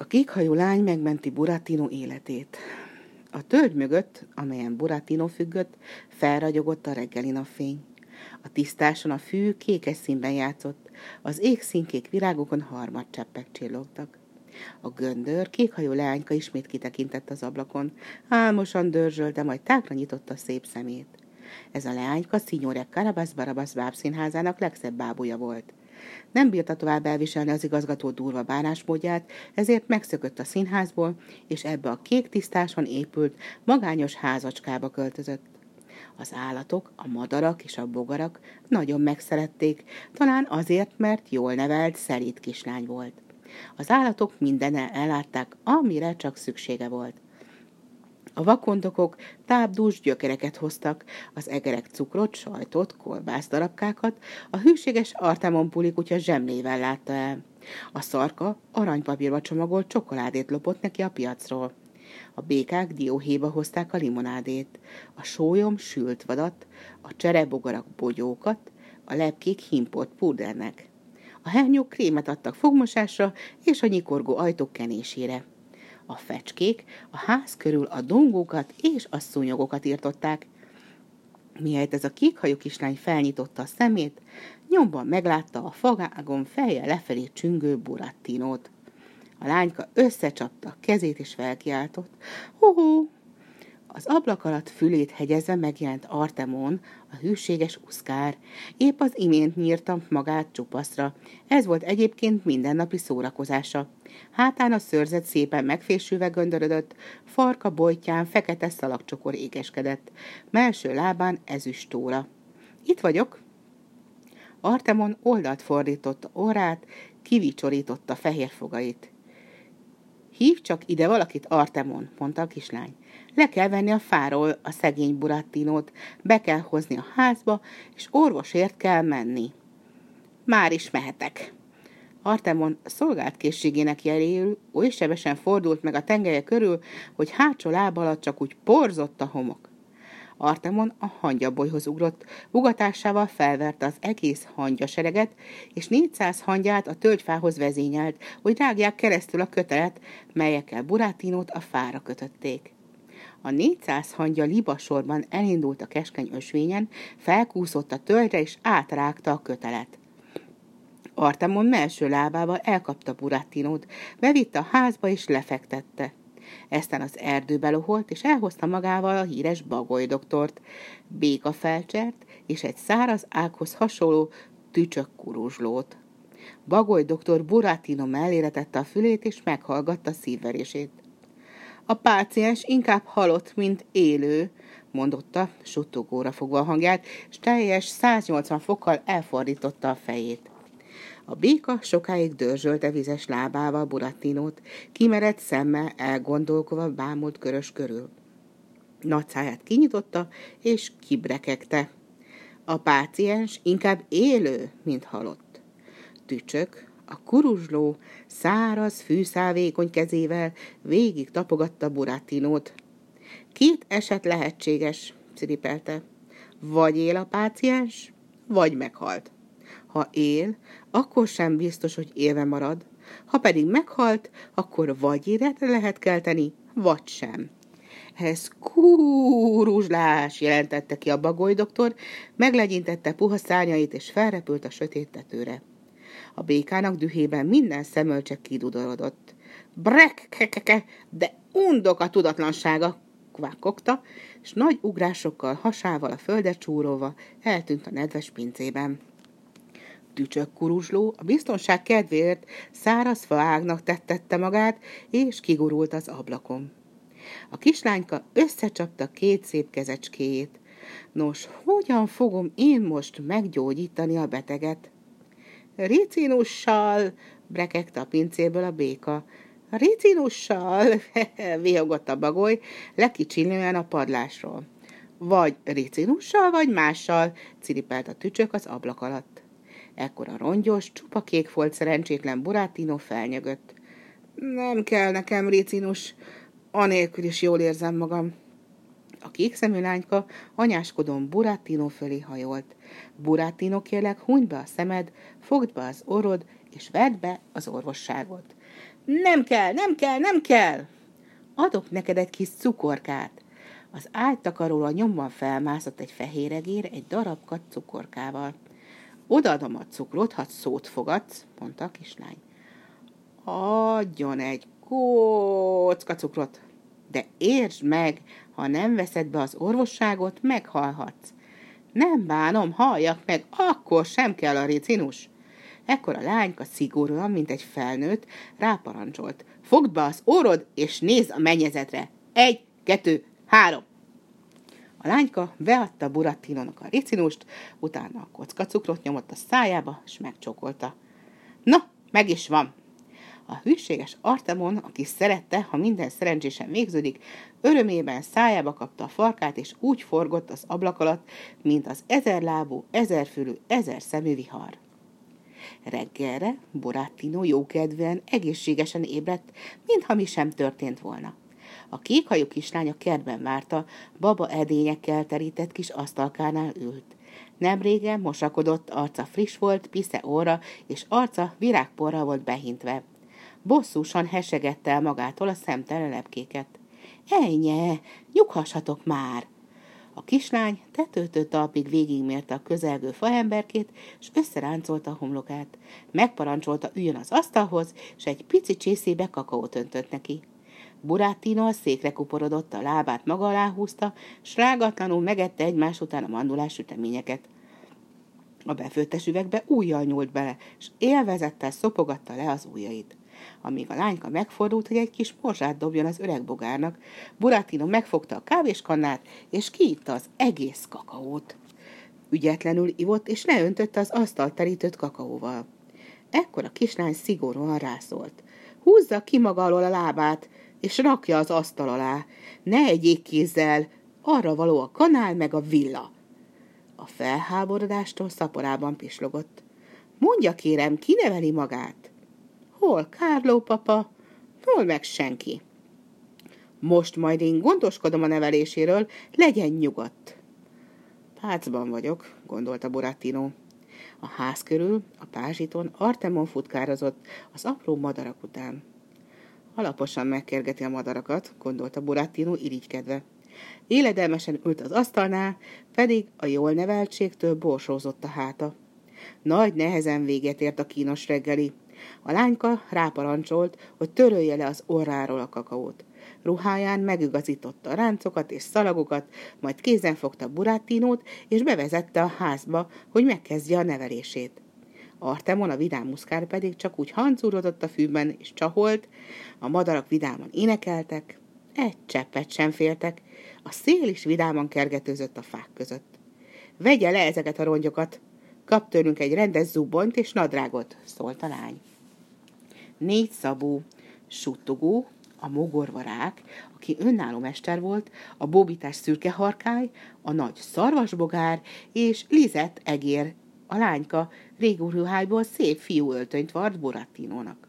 A kékhajú lány megmenti Buratino életét. A tölgy mögött, amelyen Buratino függött, felragyogott a reggeli napfény. A tisztáson a fű kékes színben játszott, az ég színkék virágokon harmadcseppek csillogtak. A göndör kékhajú leányka ismét kitekintett az ablakon, álmosan dörzsölt, de majd tágra nyitotta szép szemét. Ez a leányka Signore Carabas Barabas bábszínházának legszebb bábúja volt. Nem bírta tovább elviselni az igazgató durva bánásmódját, ezért megszökött a színházból, és ebbe a kék tisztáson épült, magányos házacskába költözött. Az állatok, a madarak és a bogarak nagyon megszerették, talán azért, mert jól nevelt, szerít kislány volt. Az állatok mindennel ellátták, amire csak szüksége volt. A vakondokok tábdús gyökereket hoztak, az egerek cukrot, sajtot, kolbászdarabkákat, a hűséges Artemon pulikutya zsemlével látta el. A szarka aranypapírba csomagolt csokoládét lopott neki a piacról. A békák dióhéba hozták a limonádét, a sólyom sült vadat, a cserebogarak bogyókat, a lepkék himport púdernek. A hernyók krémet adtak fogmosásra és a nyikorgó ajtók kenésére. A fecskék a ház körül a dongókat és a szúnyogokat írtották. Mihelyt ez a kékhajú kislány felnyitotta a szemét, nyomban meglátta a fagágon feje lefelé csüngő burattinót. A lányka összecsapta a kezét és felkiáltott. Hó, az ablak alatt fülét hegyezve megjelent Artemon, a hűséges uszkár. Épp az imént nyírta magát csupaszra. Ez volt egyébként mindennapi szórakozása. Hátán a szőrzet szépen megfésülve göndörödött, farka bojtján fekete szalagcsokor égeskedett, melső lábán ezüstóra. Itt vagyok. Artemon oldalt fordította orrát, kivicsorította fehér fogait. Hív csak ide valakit, Artemon, mondta a kislány. Le kell venni a fáról a szegény Burattinót, be kell hozni a házba, és orvosért kell menni. Már is mehetek. Artemon szolgált készségének jeléül oly sebesen fordult meg a tengelye körül, hogy hátsó láb alatt csak úgy porzott a homok. Artemon a hangyabolyhoz ugrott, ugatásával felverte az egész hangyasereget, és 400 hangyát a tölgyfához vezényelt, hogy rágják keresztül a kötelet, melyekkel Burátinót a fára kötötték. A 400 hangya libasorban elindult a keskeny ösvényen, felkúszott a tölgyre és átrágta a kötelet. Artemon melső lábával elkapta Burattinót, bevitte a házba és lefektette. Eztán az erdőbe loholt, és elhozta magával a híres bagoly doktort, béka felcsert és egy száraz ághoz hasonló tücsök kuruzslót. Bagoly doktor Buratino mellére tette a fülét, és meghallgatta szívverését. A páciens inkább halott, mint élő, mondotta, suttogóra fogva a hangját, és teljes 180 fokkal elfordította a fejét. A béka sokáig dörzsölte vizes lábával Burattinót, kimerett szemmel elgondolkodva bámult körös körül. Nagy kinyitotta, és kibrekegte. A páciens inkább élő, mint halott. Tücsök, a kuruzsló, száraz, fűszávékony kezével végig tapogatta Burattinót. Két eset lehetséges, sziripelte. Vagy él a páciens, vagy meghalt. Ha él, akkor sem biztos, hogy élve marad. Ha pedig meghalt, akkor vagy életre lehet kelteni, vagy sem. Ez kúruzslás, jelentette ki a bagoly doktor, meglegyintette puha szárnyait, és felrepült a sötét tetőre. A békának dühében minden szemölcsek kidudorodott. Brek, kekeke, de undok a tudatlansága, kvákogta, és nagy ugrásokkal, hasával a földet csúróva eltűnt a nedves pincében tücsök kuruzsló a biztonság kedvéért száraz faágnak tettette magát, és kigurult az ablakon. A kislányka összecsapta két szép kezecskéjét. Nos, hogyan fogom én most meggyógyítani a beteget? Ricinussal, brekegte a pincéből a béka. Ricinussal, vihogott a bagoly, lekicsinően a padlásról. Vagy ricinussal, vagy mással, ciripelt a tücsök az ablak alatt. Ekkor a rongyos, csupa kék volt szerencsétlen Buratino felnyögött. Nem kell nekem, Ricinus, anélkül is jól érzem magam. A kék szemű lányka anyáskodón Buratino fölé hajolt. Buratino kérlek, hunyd be a szemed, fogd be az orrod, és vedd be az orvosságot. Nem kell, nem kell, nem kell! Adok neked egy kis cukorkát. Az ágytakaróra nyomban felmászott egy fehéregér egy darabkat cukorkával. Odaadom a cukrot, ha szót fogadsz, mondta a kislány. Adjon egy kócka cukrot, de értsd meg, ha nem veszed be az orvosságot, meghalhatsz. Nem bánom, halljak meg, akkor sem kell a ricinus. Ekkor a lányka szigorúan, mint egy felnőtt, ráparancsolt. Fogd be az orrod, és nézz a mennyezetre. Egy, kettő, három. A lányka beadta Burattinónak a ricinust, utána a kocka cukrot nyomott a szájába, és megcsokolta. Na, meg is van, a hűséges Artemon, aki szerette, ha minden szerencsésen végződik, örömében szájába kapta a farkát, és úgy forgott az ablak alatt, mint az ezerlábú, ezerfülű, ezer szemű vihar. Reggelre Borattino jókedvűen, egészségesen ébredt, mintha mi sem történt volna. A kékhajú kislány a kertben várta, baba edényekkel terített kis asztalkánál ült. Nem régen mosakodott, arca friss volt, pisze óra, és arca virágporra volt behintve. Bosszúsan hesegette el magától a szemtelen lepkéket. Ejnye, nyughassatok már! A kislány tetőtől talpig végigmérte a közelgő faemberkét, és összeráncolta a homlokát. Megparancsolta üljön az asztalhoz, és egy pici csészébe kakaót öntött neki. Burátino a székre kuporodott, a lábát maga alá húzta, s rágatlanul megette egymás után a mandulás süteményeket. A befőttes üvegbe újjal nyúlt bele, és élvezettel szopogatta le az ujjait amíg a lányka megfordult, hogy egy kis morzsát dobjon az öreg bogárnak. Buratino megfogta a kávéskannát, és kiitta az egész kakaót. Ügyetlenül ivott, és leöntötte az asztalt terítőt kakaóval. Ekkor a kislány szigorúan rászólt. Húzza ki maga alól a lábát, és rakja az asztal alá. Ne egyék kézzel, arra való a kanál meg a villa. A felháborodástól szaporában pislogott. Mondja kérem, ki neveli magát? Hol Kárló papa, hol meg senki. Most majd én gondoskodom a neveléséről, legyen nyugodt. Pácban vagyok, gondolta Borattino. A ház körül, a pázsiton Artemon futkározott az apró madarak után. Alaposan megkergeti a madarakat, gondolta Borattino irigykedve. Éledelmesen ült az asztalnál, pedig a jól neveltségtől borsózott a háta. Nagy nehezen véget ért a kínos reggeli. A lányka ráparancsolt, hogy törölje le az orráról a kakaót. Ruháján megigazította a ráncokat és szalagokat, majd kézen fogta Burátinót, és bevezette a házba, hogy megkezdje a nevelését. Artemon, a vidám muszkár pedig csak úgy hancúrodott a fűben, és csaholt, a madarak vidáman énekeltek, egy cseppet sem féltek, a szél is vidáman kergetőzött a fák között. Vegye le ezeket a rongyokat, kap tőlünk egy rendes zubonyt és nadrágot, szólt a lány. Négy szabó suttogó, a mogorvarák, aki önálló mester volt, a bóbitás szürke harkály, a nagy szarvasbogár és Lizett egér, a lányka régóruhájból szép fiú öltönyt vart Borattinónak.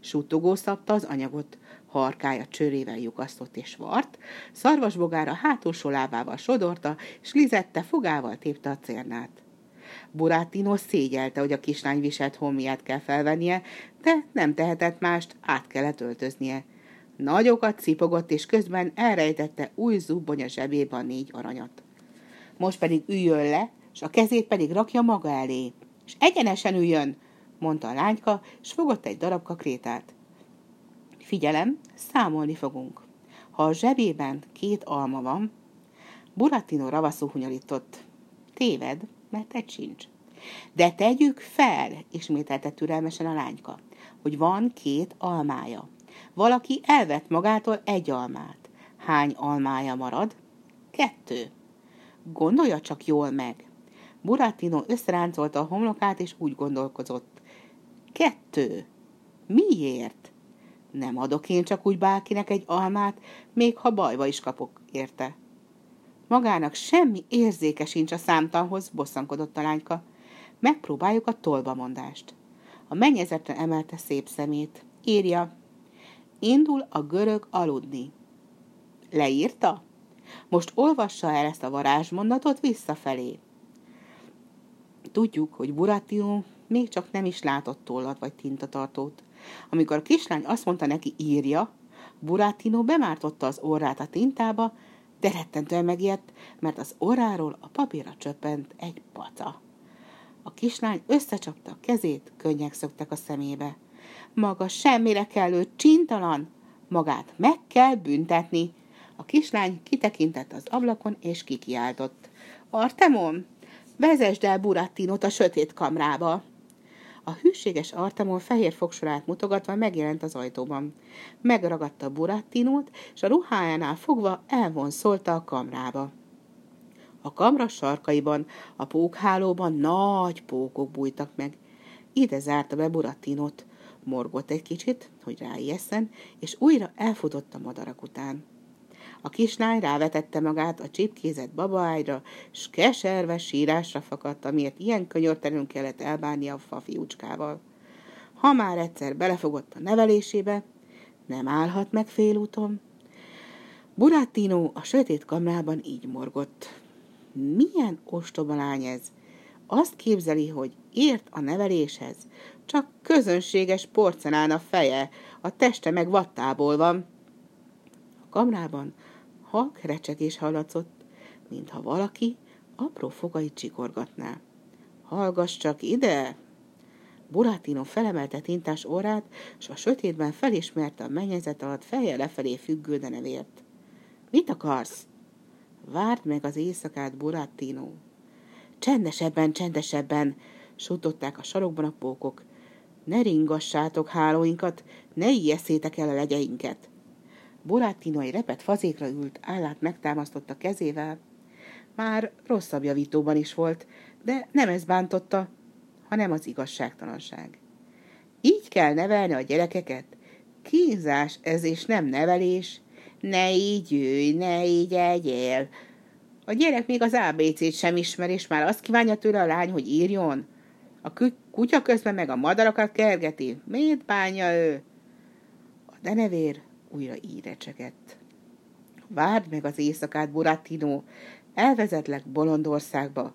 Suttogó szabta az anyagot, harkája csőrével lyukasztott és vart, szarvasbogár a hátulsó lábával sodorta, és Lizette fogával tépte a cérnát. Burátino szégyelte, hogy a kislány viselt hommiát kell felvennie, de nem tehetett mást, át kellett öltöznie. Nagyokat cipogott, és közben elrejtette új zubbonya zsebébe a négy aranyat. Most pedig üljön le, és a kezét pedig rakja maga elé. És egyenesen üljön, mondta a lányka, és fogott egy darab kakrétát. Figyelem, számolni fogunk. Ha a zsebében két alma van, Buratino ravaszul hunyorított. Téved, mert egy sincs. De tegyük fel, ismételte türelmesen a lányka, hogy van két almája. Valaki elvett magától egy almát. Hány almája marad? Kettő. Gondolja csak jól meg. Buratino összeráncolta a homlokát, és úgy gondolkozott. Kettő. Miért? Nem adok én csak úgy bárkinek egy almát, még ha bajba is kapok érte. Magának semmi érzéke sincs a számtanhoz, bosszankodott a lányka. Megpróbáljuk a tolbamondást. A mennyezetre emelte szép szemét. Írja. Indul a görög aludni. Leírta? Most olvassa el ezt a varázsmondatot visszafelé. Tudjuk, hogy Buratino még csak nem is látott tollat vagy tintatartót. Amikor a kislány azt mondta neki írja, Buratino bemártotta az orrát a tintába, de rettentően megijedt, mert az orráról a papírra csöppent egy paca. A kislány összecsapta a kezét, könnyek szöktek a szemébe. Maga semmire kellő csintalan, magát meg kell büntetni. A kislány kitekintett az ablakon, és kikiáltott. Artemon, vezesd el Burattinot a sötét kamrába. A hűséges Artemon fehér fogsorát mutogatva megjelent az ajtóban. Megragadta Burattinót, és a ruhájánál fogva elvonszolta a kamrába. A kamra sarkaiban, a pókhálóban nagy pókok bújtak meg. Ide zárta be Burattinot. Morgott egy kicsit, hogy ráijesszen, és újra elfutott a madarak után. A kislány rávetette magát a csipkézett babaágyra, s keserve sírásra fakadt, amiért ilyen könyörtelenül kellett elbánni a fafiúcskával. Ha már egyszer belefogott a nevelésébe, nem állhat meg félúton. Burattino a sötét kamrában így morgott. Milyen ostoba lány ez! Azt képzeli, hogy ért a neveléshez, csak közönséges porcelán a feje, a teste meg vattából van. A kamrában halk recsegés hallatszott, mintha valaki apró fogait csikorgatná. Hallgass csak ide! Buratino felemelte tintás orrát, s a sötétben felismerte a mennyezet alatt feje lefelé függő denevért. Mit akarsz? Várd meg az éjszakát, Buratino. Csendesebben, csendesebben, sutották a sarokban a pókok. Ne ringassátok hálóinkat, ne ijeszétek el a legyeinket. Buratino egy repet fazékra ült, állát megtámasztotta kezével. Már rosszabb javítóban is volt, de nem ez bántotta, hanem az igazságtalanság. Így kell nevelni a gyerekeket? Kínzás ez és nem nevelés. Ne így ülj, ne így egyél. A gyerek még az ABC-t sem ismer, és már azt kívánja tőle a lány, hogy írjon. A kutya közben meg a madarakat kergeti. Miért bánja ő? A denevér újra így recsegett. Várd meg az éjszakát, Buratino, elvezetlek Bolondországba.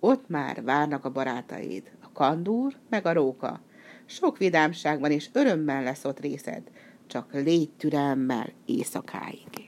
Ott már várnak a barátaid, a kandúr meg a róka. Sok vidámságban és örömmel lesz ott részed, csak légy türelmmel éjszakáig.